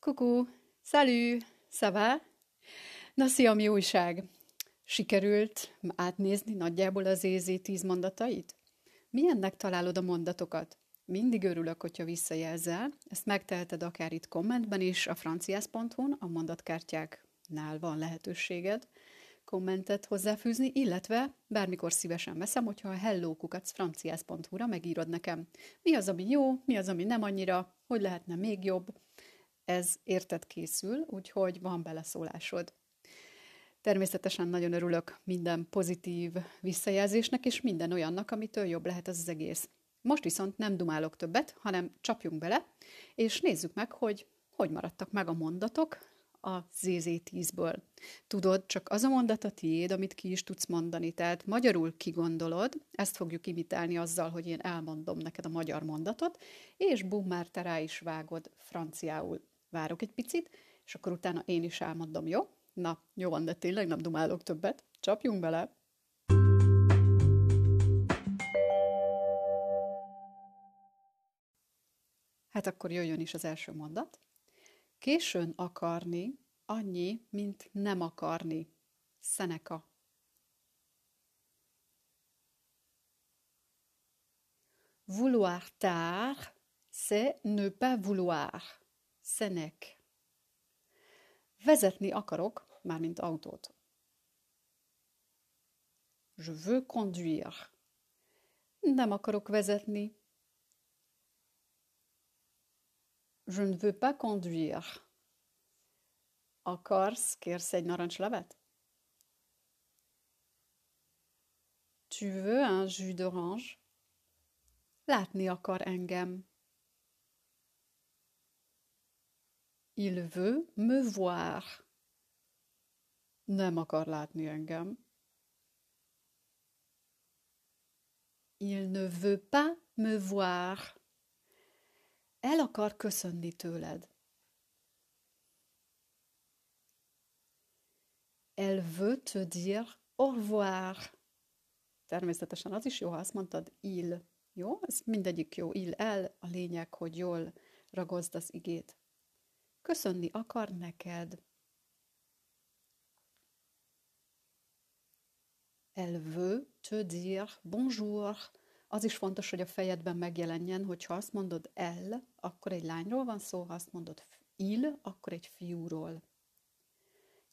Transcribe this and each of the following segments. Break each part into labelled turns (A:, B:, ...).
A: Kuku, salut, ça va? Na, szia, mi újság? Sikerült átnézni nagyjából az EZ tíz mondatait? Milyennek találod a mondatokat? Mindig örülök, hogyha visszajelzel. Ezt megteheted akár itt kommentben is, a franciász.hu-n, a mondatkártyáknál van lehetőséged kommentet hozzáfűzni, illetve bármikor szívesen veszem, hogyha a hellokukacfranciász.hu-ra megírod nekem. Mi az, ami jó, mi az, ami nem annyira, hogy lehetne még jobb. Ez érted készül, úgyhogy van beleszólásod. Természetesen nagyon örülök minden pozitív visszajelzésnek, és minden olyannak, amitől jobb lehet az, az egész. Most viszont nem dumálok többet, hanem csapjunk bele, és nézzük meg, hogy hogy maradtak meg a mondatok a ZZ10-ből. Tudod, csak az a mondat a tiéd, amit ki is tudsz mondani. Tehát magyarul kigondolod, ezt fogjuk imitálni azzal, hogy én elmondom neked a magyar mondatot, és bum, már te rá is vágod franciául. Várok egy picit, és akkor utána én is elmondom, jó? Na, jó van, de tényleg nem dumálok többet. Csapjunk bele! Hát akkor jöjjön is az első mondat. Későn akarni annyi, mint nem akarni. Szeneka. Vouloir tard, c'est ne pas vouloir. Szenek. Vezetni akarok, mármint autót. Je veux conduire. Nem akarok vezetni. Je ne veux pas conduire. Akarsz, kérsz egy narancslevet? Tu veux un jus d'orange? Látni akar engem. Il veut me voir. Nem akar látni engem. Il ne veut pas me voir. El akar köszönni tőled. Elle veut te dire au revoir. Természetesen az is jó, ha azt mondtad il. Jó? Ez mindegyik jó. Il, el, a lényeg, hogy jól ragozd az igét. Köszönni akar neked. Elle veut te dire bonjour. Az is fontos, hogy a fejedben megjelenjen, hogyha azt mondod el, akkor egy lányról van szó, ha azt mondod il, akkor egy fiúról.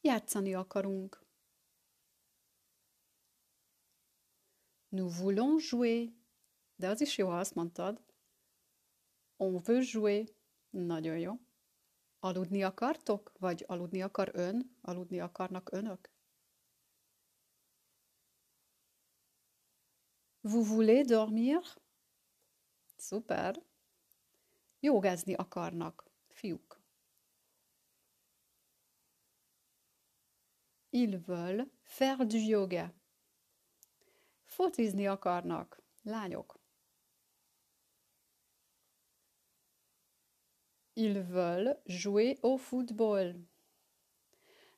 A: Játszani akarunk. Nous voulons jouer. De az is jó, ha azt mondtad. On veut jouer. Nagyon jó. Aludni akartok? Vagy aludni akar ön? Aludni akarnak önök? Vous voulez dormir? Szuper. Jogázni akarnak, fiúk. Ils veulent faire du yoga. Focizni akarnak, lányok. Ils veulent jouer au football.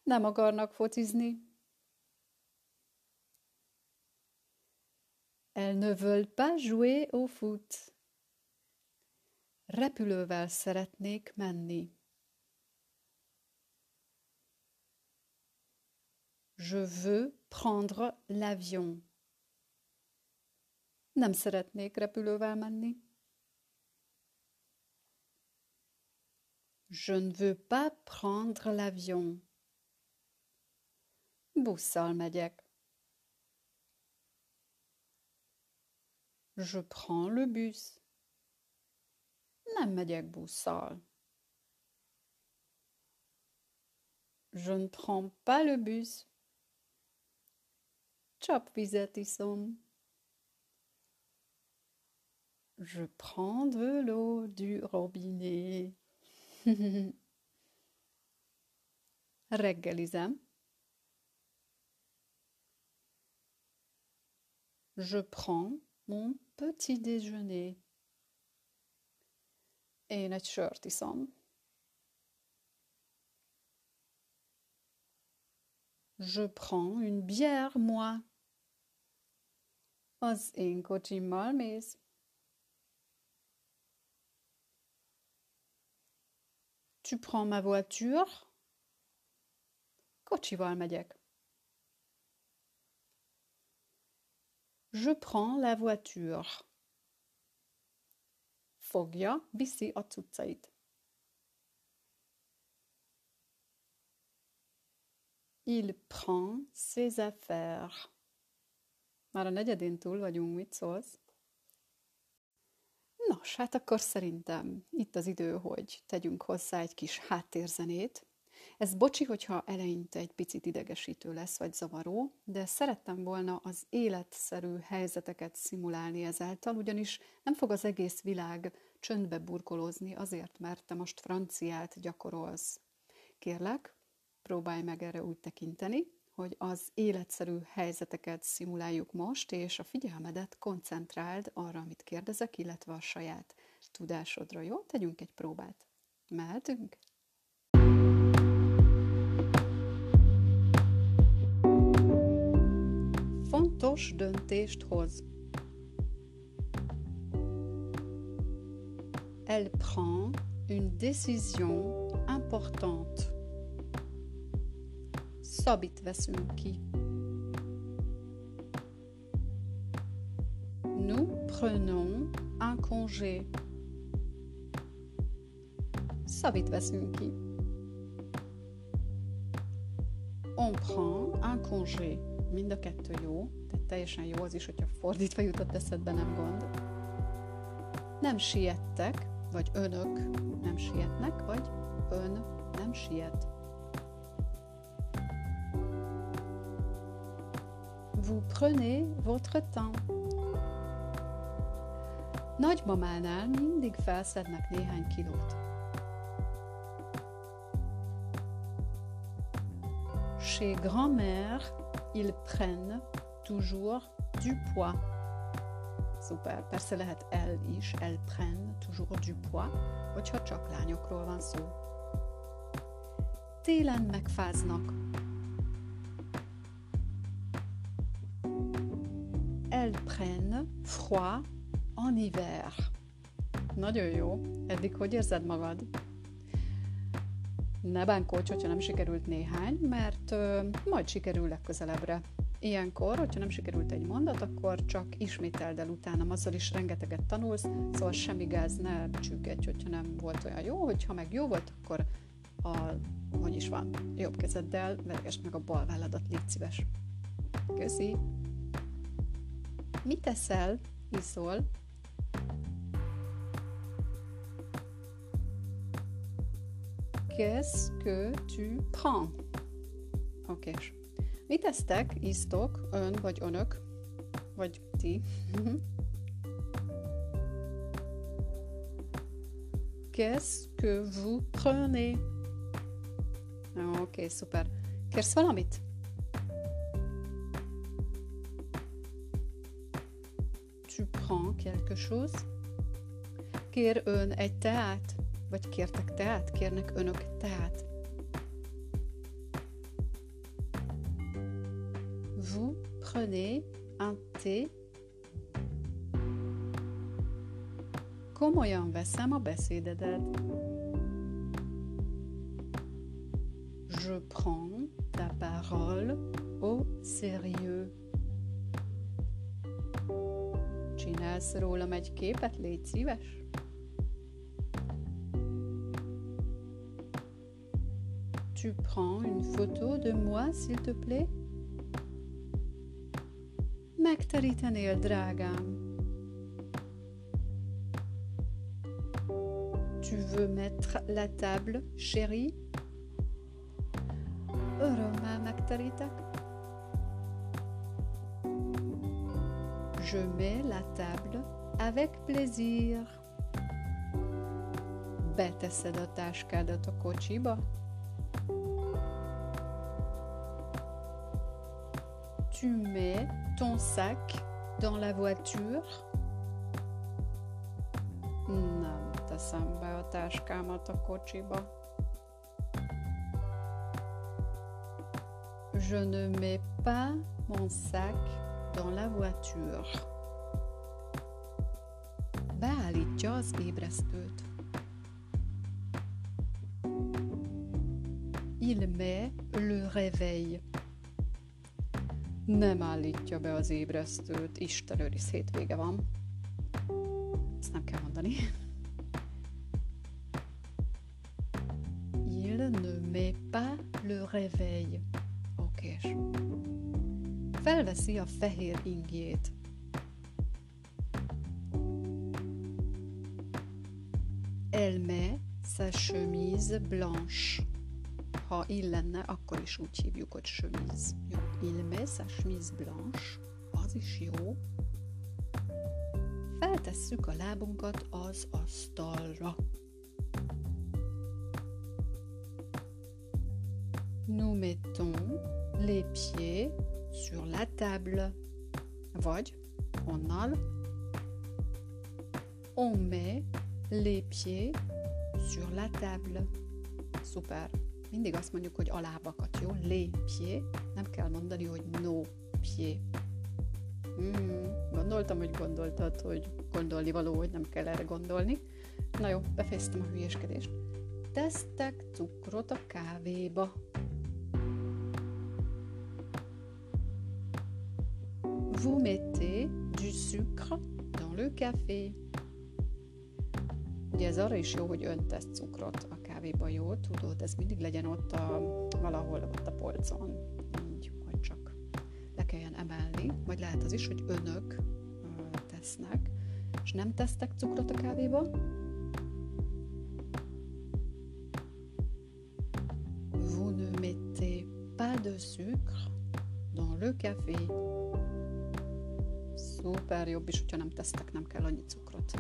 A: Nem akarnak focizni. Elles ne veulent pas jouer au foot. Repülővel szeretnék menni. Je veux prendre l'avion. Nem szeretnék repülővel menni. Je ne veux pas prendre l'avion. Busszal megyek. Je prends le bus. Nem megyek busszal. Je ne prends pas le bus. Csapvizet iszom. Je prends de l'eau du robinet. Reggelizem. Je prends mon petit déjeuner. Én egy sört iszom. Je prends une bière, moi. Az én kocsimmal mész. Tu prends ma voiture? Kocsival megyek. Je prends la voiture. Fogja, viszi a cuccait. Il prend ses affaires. Már a negyedén túl vagyunk, mit szólsz? Nos, hát akkor szerintem itt az idő, hogy tegyünk hozzá egy kis háttérzenét. Ez bocsi, hogyha eleinte egy picit idegesítő lesz, vagy zavaró, de szerettem volna az életszerű helyzeteket szimulálni ezáltal, ugyanis nem fog az egész világ csöndbe burkolózni azért, mert te most franciát gyakorolsz. Kérlek, próbálj meg erre úgy tekinteni, hogy az életszerű helyzeteket szimuláljuk most, és a figyelmedet koncentráld arra, amit kérdezek, illetve a saját tudásodra. Jó? Tegyünk egy próbát. Mehetünk? Fontos döntést hoz. Elle prend une décision importante. Szabit veszünk ki. Nous prenons un congé. Szabit veszünk ki. On prend un congé. Mind a kettő jó, de teljesen jó az is, hogyha fordítva jutott eszedbe, nem gond. Nem siettek, vagy önök nem sietnek, vagy ön nem siet. Vous prenez votre temps. Nagymamánál mindig felszednek néhány kilót. Chez grand-mère, ils prennent toujours du poids. Szuper, persze lehet el is, prennent toujours du poids, hogyha csak lányokról van szó. Télen megfáznak, elles prennent froid en hiver. Nagyon jó. Eddig hogy érzed magad? Ne bánkódj, hogyha nem sikerült néhány, mert ö, majd sikerül legközelebbre. Ilyenkor, hogyha nem sikerült egy mondat, akkor csak ismételd el utána, azzal is rengeteget tanulsz, szóval semmi gáz, ne csüggedj, hogyha nem volt olyan jó, hogyha meg jó volt, akkor a, hogy is van, jobb kezeddel vergesd meg a bal válladat, légy szíves. Köszi! Mit teszel? Iszol? Qu'est-ce que tu prends? Oké. Mit tesztek? Isztok? Ön vagy önök? Vagy ti? Qu'est-ce que vous prenez? Oké, okay, szuper. Kérsz valamit? Quelque chose? Kér ön egy teát? Vagy kértek teát? Kérnek önök teát? Vous prenez un thé? Komolyan veszem a beszédedet. Je prends ta parole au sérieux. Tu prends une photo de moi, s'il te plaît? Tu veux mettre la table, chérie? Je mets la table avec plaisir. Beteszed a táskádat a kocsiba? Tu mets ton sac dans la voiture? Nem teszem be a táskámat a. Je ne mets pas mon sac dans la voiture. Beállítja az ébresztőt. Il met le réveil. Nem állítja be az ébresztőt. Isten őriz, hétvége van. Ezt nem kell mondani. Il ne met pas le réveil. Felveszi a fehér ingjét. Elle met sa chemise blanche. Ha lenne, akkor is úgy hívjuk, hogy chemise. Jó. Il met sa chemise blanche. Az is jó. Feltesszük a lábunkat az asztalra. Nous mettons les pieds sur la table. Vagy onnal on met les pieds sur la table. Szuper. Mindig azt mondjuk, hogy a lábakat, jó? Les pieds. Nem kell mondani, hogy no pieds. Hmm, gondoltam, hogy gondoltad, hogy gondolni való, hogy nem kell erre gondolni. Na jó, befejeztem a hülyéskedést. Tesztek cukrot a kávéba. Vous mettez du sucre dans le café. Ugye ez arra is jó, hogy öntesz cukrot a kávéba, jó? Tudod, ez mindig legyen ott a, valahol ott a polcon. Így, hogy csak le kelljen emelni. Vagy lehet az is, hogy önök tesznek, és nem tesztek cukrot a kávéba. Vous ne mettez pas de sucre dans le café. Szuper, jobb is, hogyha nem tesztek, nem kell annyi cukrot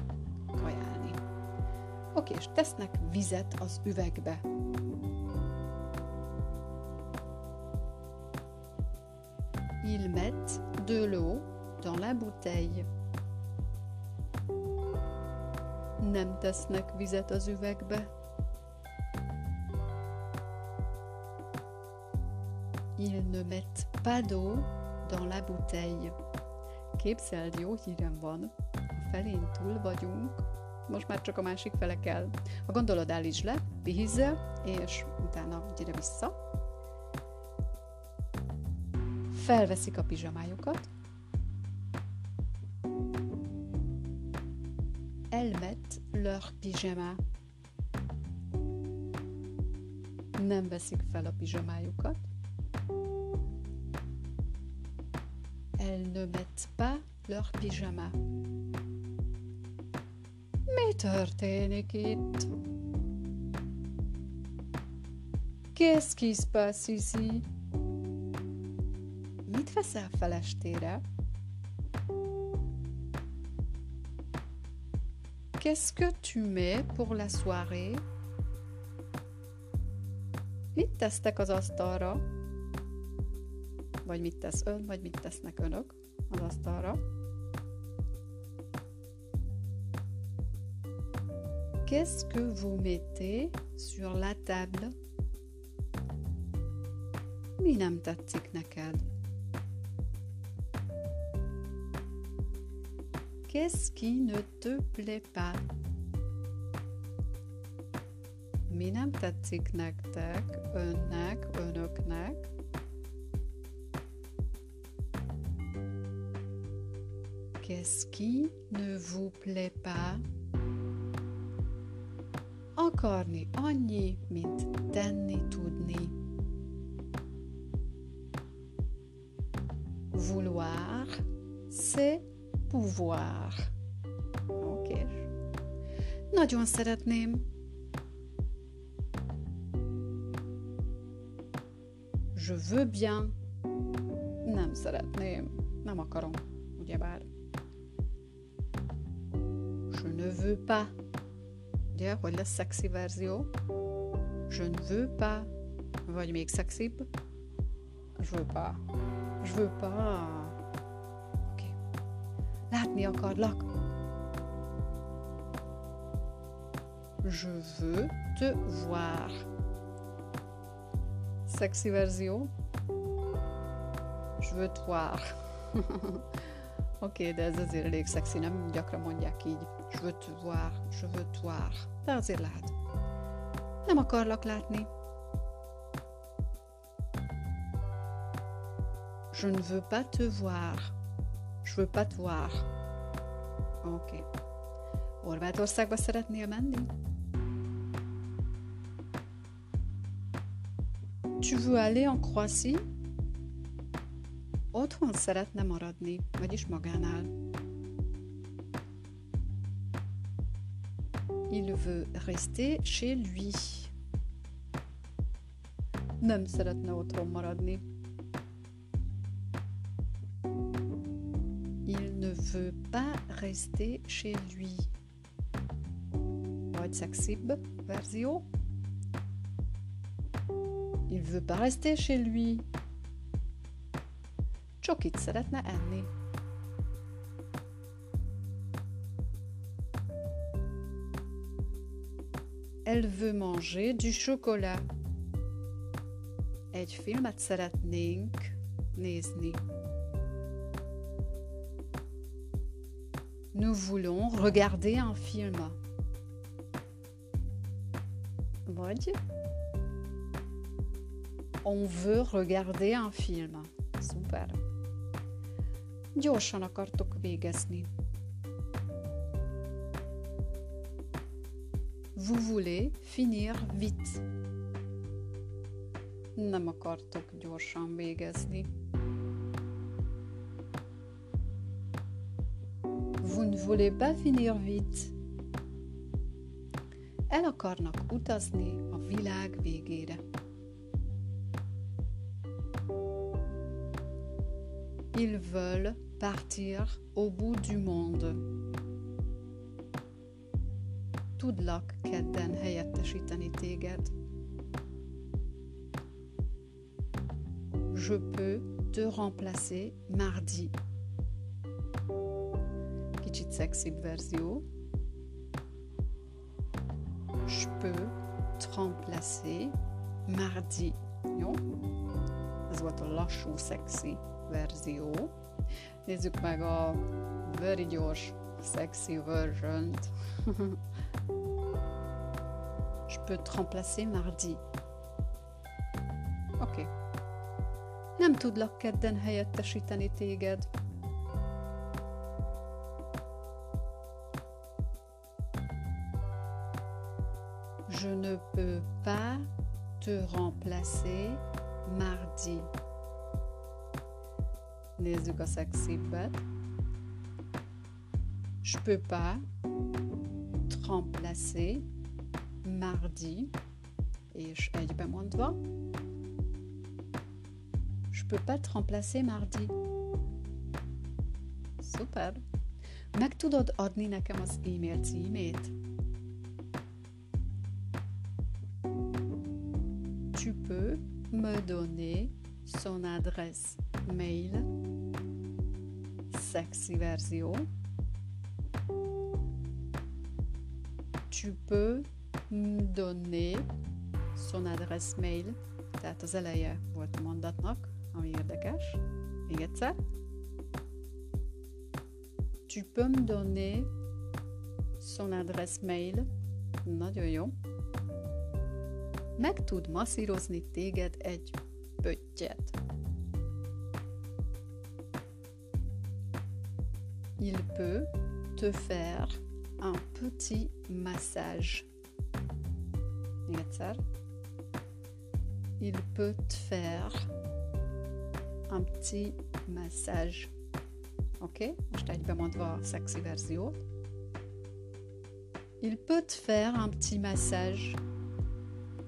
A: kajálni. Oké, és tesznek vizet az üvegbe. Ils mettent de l'eau dans la bouteille. Nem tesznek vizet az üvegbe. Ils ne mettent pas d'eau dans la bouteille. Képzeld, jó hírem van. A felén túl vagyunk, most már csak a másik fele kell. Ha gondolod, állítsd le, pihizze, és utána gyere vissza. Felveszik a pizsamájukat. Elmet leur pyjama. Nem veszik fel a pizsamájukat. Ne mettent pas leur pyjama. Qu'est-ce qui se passe ici? Mit veszel fel estére? Qu'est-ce que tu mets pour la soirée? Mit tesztek az asztalra? Vagy mit tesz ön, vagy mit tesznek önök az asztalra? Qu'est-ce que vous mettez sur la table? Mi nem tetszik neked? Qu'est-ce qui ne te plaît pas? Mi nem tetszik nektek, önnek, önöknek? Qu'est-ce qui ne vous plaît pas? Akarni annyi, mint tenni tudni. Vouloir, c'est pouvoir. Oké. Nagyon szeretném. Je veux bien. Nem szeretném. Nem akarom, ugyebár. Veux pas. Ugye, hogy lesz szexi verzió? Je ne veux pas. Vagy még szexibb? Je veux pas. Je veux pas. Oké. Okay. Látni akarlak. Je veux te voir. Szexi verzió. Je veux te voir. Oké, okay, de ez azért elég szexi, nem gyakran mondják így. Je veux te voir, je veux voir. De azért lehet. Nem akarlak látni. Je ne veux pas te voir. Je veux pas te voir. Oké. Okay. Horvátországba szeretnél menni? Tu veux aller en Croatie? Otthon szeretne maradni, vagyis magánál. Veut rester chez lui. Nem szeretne otthon maradni. Il ne veut pas rester chez lui. Vagy szexibb verzió. Il veut pas rester chez lui. Csokit szeretne enni. Elle veut manger du chocolat. Egy filmet szeretnénk nézni. Nous voulons regarder un film. Vagy On veut regarder un film. Szuper. Gyorsan akartok végezni. Vous voulez finir vite. Nem akartok gyorsan végezni. Vous ne voulez pas finir vite. El akarnak utazni a világ végére. Ils veulent partir au bout du monde. Tudlak kedden helyettesíteni téged. Je peux te remplacer mardi. Kicsit szexibb verzió. Je peux te remplacer mardi. Jó? Ez volt a lassú, szexi verzió. Nézzük meg a very gyors, sexy version-t. Peux te remplacer mardi. Oké. Okay. Nem tudlak kedden. Je ne peux pas te remplacer mardi. Nézzük a szexibbet. Je peux pas te remplacer mardi, és egybemondva. Je peux pas te remplacer mardi. Szuper! Meg tudod adni nekem az e-mail címét? Tu peux me donner son adresse mail sexy verzió. Tu peux donner son adresse mail, tehát az eleje volt a mondatnak, ami érdekes. Még egyszer. Tu peux me donner son adresse mail. Nagyon jó. Meg tud masszírozni téged egy pöttyet. Il peut te faire un petit massage. Il peut te faire un petit massage. Oké? Okay? Most egybemondva a szexi verziót. Il peut te faire un petit massage.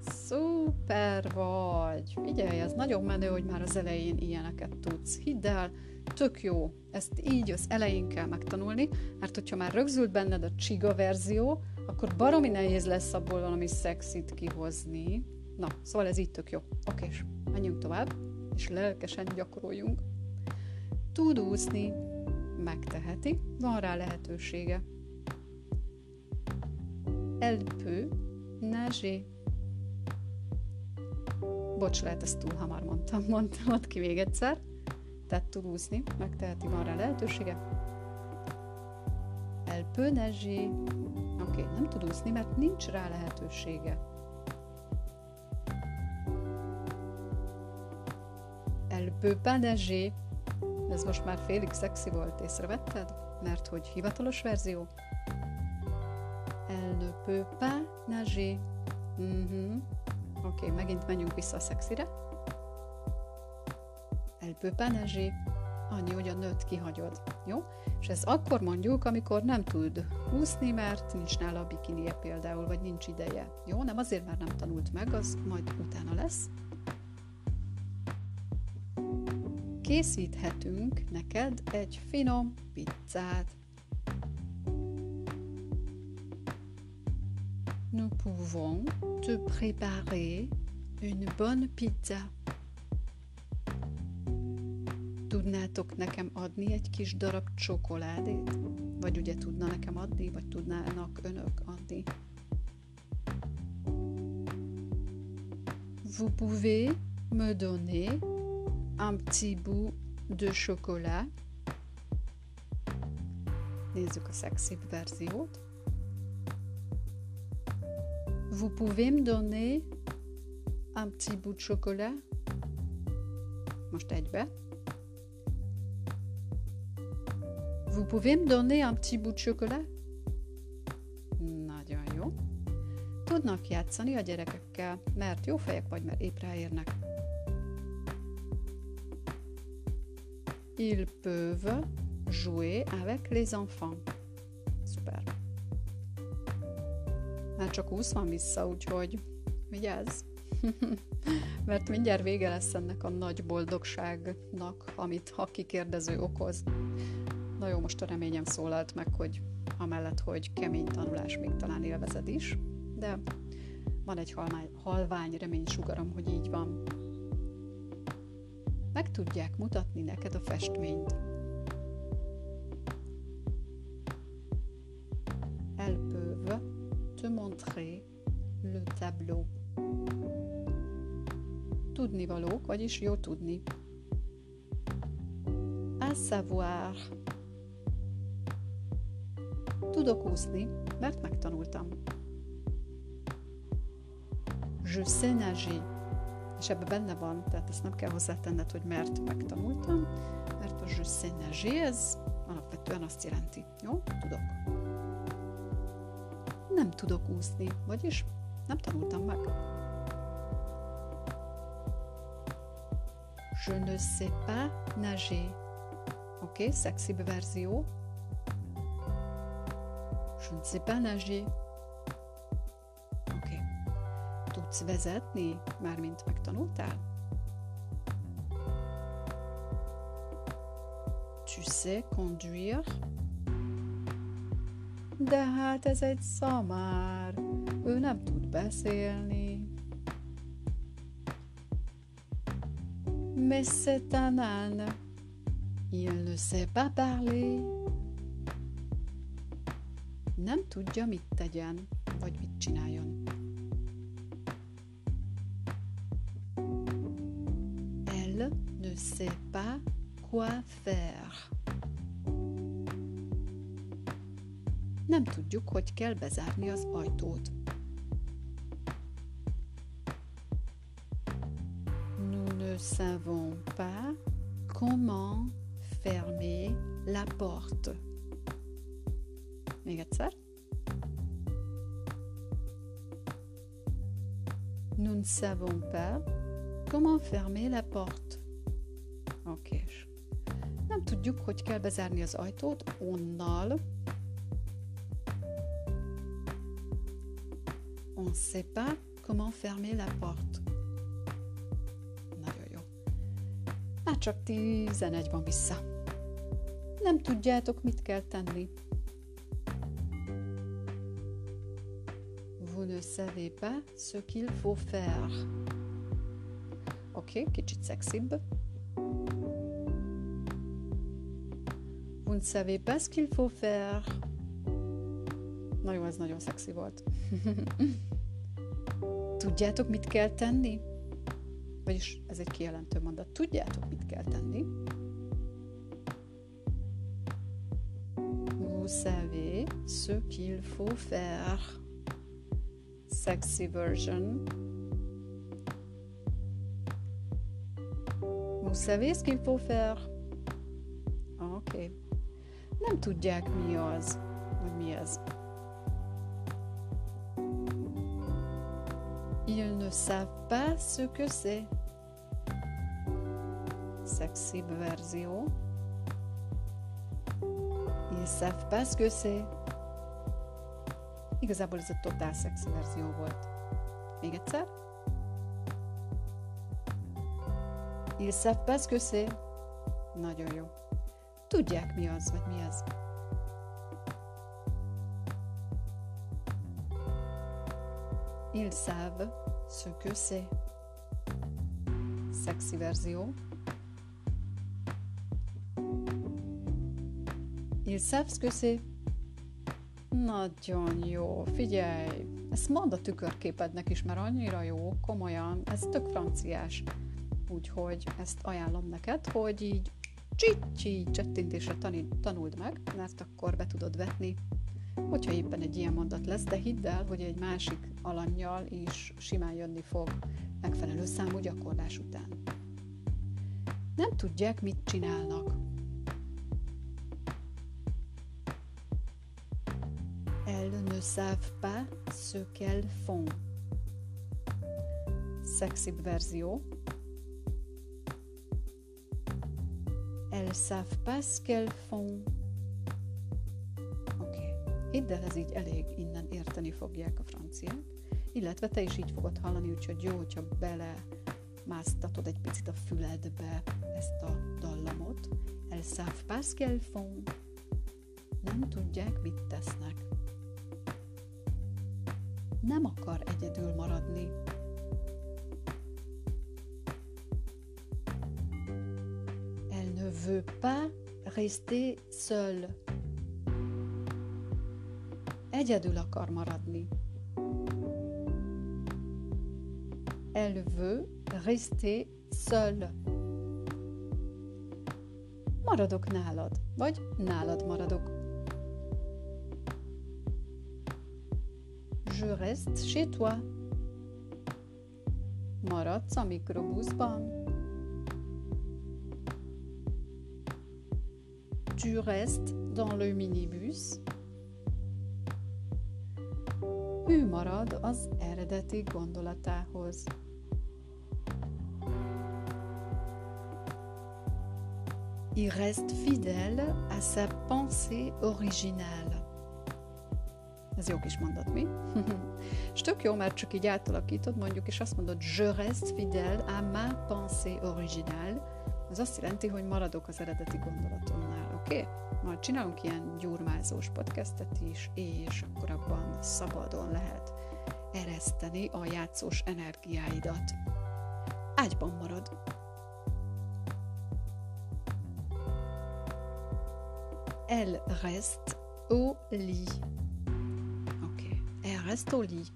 A: Szuper vagy! Figyelj, ez nagyon menő, hogy már az elején ilyeneket tudsz. Hidd el, tök jó. Ezt így az elején kell megtanulni, mert hogyha már rögzült benned a csiga verzió, akkor baromi nehéz lesz abból valami szexit kihozni. Na, szóval ez így tök jó. Oké, és menjünk tovább, és lelkesen gyakoroljunk. Tud úszni, megteheti, van rá lehetősége. Elle peut nager. Bocs, lehet ezt túl hamar mondtam, mondtam ki még egyszer tehát tud úszni, megteheti, van rá lehetősége. Elle peut. Oké, nem tud úszni, mert nincs rá lehetősége. Elle peut pas nager. Ez most már félig szexi volt, észrevetted? Mert hogy hivatalos verzió. Elle ne peut pas nager. Oké, okay, megint menjünk vissza a szexire. Elle peut pas nager. Annyi, hogy a nőt kihagyod. Jó? És ez akkor mondjuk, amikor nem tud úszni, mert nincs nála a bikinie például, vagy nincs ideje. Jó? Nem azért, mert nem tanult meg, az majd utána lesz. Készíthetünk neked egy finom pizzát. Nous pouvons te préparer une bonne pizza. Tudnátok nekem adni egy kis darab csokoládét? Vagy ugye tudna nekem adni, vagy tudnának önök adni? Vous pouvez me donner un petit bout de chocolat. Nézzük a szexibb verziót. Vous pouvez me donner un petit bout de chocolat? Most egybe. Vous pouvez me donner un petit bout de chocolat? Nagyon jó. Tudnak játszani a gyerekekkel, mert jó fejek vagy, mert épp ráérnek. Ils peuvent jouer avec les enfants. Szuper. Már csak 20 van vissza, úgyhogy vigyázz. Mert mindjárt vége lesz ennek a nagy boldogságnak, amit a kikérdező okoz. Na jó, most a reményem szólalt meg, hogy amellett, hogy kemény tanulás még talán élvezed is, de van egy halvány, halvány reménysugaram, hogy így van. Meg tudják mutatni neked a festményt. Elles peuvent te montrer le tableau. Tudnivalók, vagyis jó tudni. À savoir Tudok úszni, mert megtanultam. Je sais nager. És ebben benne van, tehát ezt nem kell hozzátenned, hogy mert megtanultam, mert a je sais nager, ez alapvetően azt jelenti. Jó? Tudok. Nem tudok úszni, vagyis nem tanultam meg. Je ne sais pas nager. Oké, okay, szexibb verzió, Je ne sais pas nager. Oké. Okay. Tudsz vezetni, mármint megtanultál? Tu sais conduire? De hát ez egy szamár. Ő nem tud beszélni. Mais c'est un âne. Il ne sait pas parler nem tudja, mit tegyen, vagy mit csináljon. Elle ne sait pas quoi faire. Nem tudjuk, hogy kell bezárni az ajtót. Nous ne savons pas comment fermer la porte. Még egyszer. Nous ne savons pas comment fermer la porte. Oké. Nem tudjuk, hogy kell bezárni az ajtót onnal. On ne sait pas comment fermer la porte. Nagyon jó. Már csak 11 van vissza. Nem tudjátok, mit kell tenni. Savez pas ce qu'il faut faire. Oké, okay, kicsit szexibb. Vous ne savez pas ce qu'il faut faire. Na jó, ez nagyon szexi volt. Tudjátok, mit kell tenni? Vagyis ez egy kijelentő mondat. Tudjátok, mit kell tenni? Vous savez ce qu'il faut faire sexy version. Vous savez ce qu'il faut faire? Okay. Nem tudják, mi az. Ils ne savent pas ce que c'est. Szexibb verzió. Ils savent pas ce que c'est. Igazából ez a totál szexi verzió volt. Még egyszer. Ce que c'est. Nagyon jó. Tudják mi az, vagy mi az. Ils savent ce que c'est. Szexi verzió. Ils savent ce que c'est. Nagyon jó, figyelj! Ezt mondd a tükörképednek is, mert annyira jó, komolyan, ez tök franciás. Úgyhogy ezt ajánlom neked, hogy így csicsi csettintésre tanuld meg, mert akkor be tudod vetni, hogyha éppen egy ilyen mondat lesz, de hidd el, hogy egy másik alanyjal is simán jönni fog megfelelő számú gyakorlás után. Nem tudják, mit csinálnak. Elles ne savent pas ce qu'elles font. Szexibb verzió. Elles savent pas ce qu'elles font. Oké. Okay. Hidd ez így elég, innen érteni fogják a franciák. Illetve te is így fogod hallani, úgyhogy jó, hogyha bele másztatod egy picit a füledbe ezt a dallamot. Elles savent pas ce qu'elles font. Nem tudják, mit tesznek nem akar egyedül maradni. Elle ne veut pas rester seule. Egyedül akar maradni. Elle veut rester seule. Maradok nálad, vagy nálad maradok. Je reste chez toi. Maradsz a mikrobuszban. Tu restes dans le minibus. Ő marad az eredeti gondolatához. Il reste fidèle à sa pensée originale. Ez jó kis mondat, mi? és tök jó, mert csak így átalakítod, mondjuk, és azt mondod, je reste fidèle à ma pensée originale, az azt jelenti, hogy maradok az eredeti gondolatomnál, oké? Okay? Majd csinálunk ilyen gyurmázós podcastet is, és akkor abban szabadon lehet ereszteni a játszós energiáidat. Ágyban marad. Elle reste au lit reste au lit.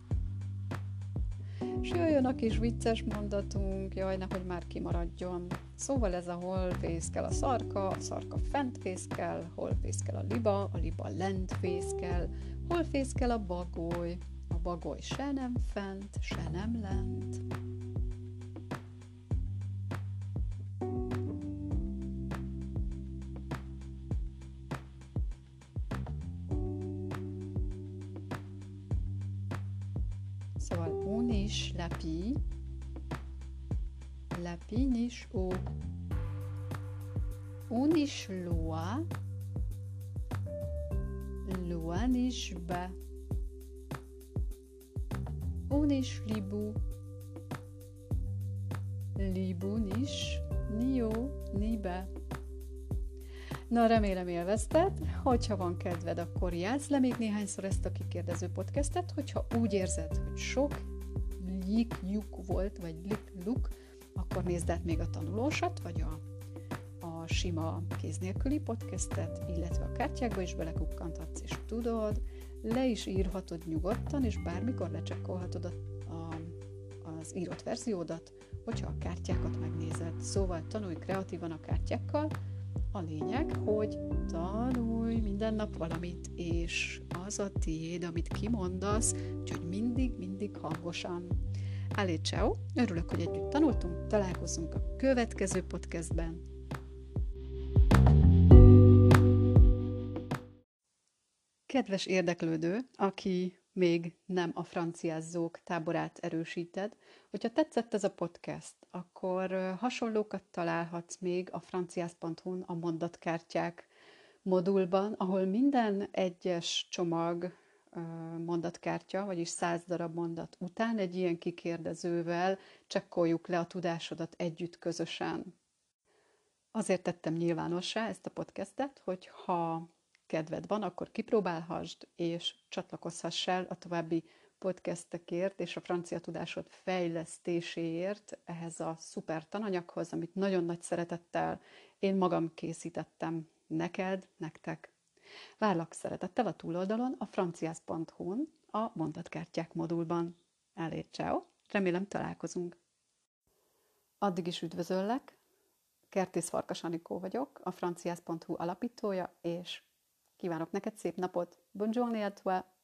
A: És jöjjön a kis vicces mondatunk, jaj, nehogy már kimaradjon. Szóval ez a hol fészkel a szarka, a szarka fent fészkel, hol fészkel a liba, a liba lent fészkel, hol fészkel a bagoly, a bagoly se nem fent, se nem lent. Libu niche ni o, ni ba. Na, remélem élvezted. Hogyha van kedved, akkor játsz le még néhányszor ezt a kikérdező podcastet, hogyha úgy érzed, hogy sok lyuk volt, vagy luk, akkor nézd át még a tanulósat, vagy a, a sima kéz nélküli podcastet, illetve a kártyákba is belekukkanthatsz, és tudod, le is írhatod nyugodtan, és bármikor lecsekkolhatod a, a, az írott verziódat, hogyha a kártyákat megnézed. Szóval tanulj kreatívan a kártyákkal, a lényeg, hogy tanulj minden nap valamit, és az a tiéd, amit kimondasz, úgyhogy mindig, mindig hangosan. Allez, ciao! Örülök, hogy együtt tanultunk, találkozunk a következő podcastben. Kedves érdeklődő, aki még nem a franciázzók táborát erősíted, hogyha tetszett ez a podcast, akkor hasonlókat találhatsz még a franciász.hu-n a mondatkártyák modulban, ahol minden egyes csomag mondatkártya, vagyis száz darab mondat után egy ilyen kikérdezővel csekkoljuk le a tudásodat együtt közösen. Azért tettem nyilvánossá ezt a podcastet, hogy ha kedved van, akkor kipróbálhassd, és csatlakozhass el a további podcastekért és a francia tudásod fejlesztéséért ehhez a szuper tananyaghoz, amit nagyon nagy szeretettel én magam készítettem neked, nektek. Várlak szeretettel a túloldalon a franciász.hu-n a mondatkártyák modulban. Elé, ciao! Remélem találkozunk. Addig is üdvözöllek, Kertész Farkas Anikó vagyok, a franciász.hu alapítója, és kívánok neked szép napot. Buongiorno a toi!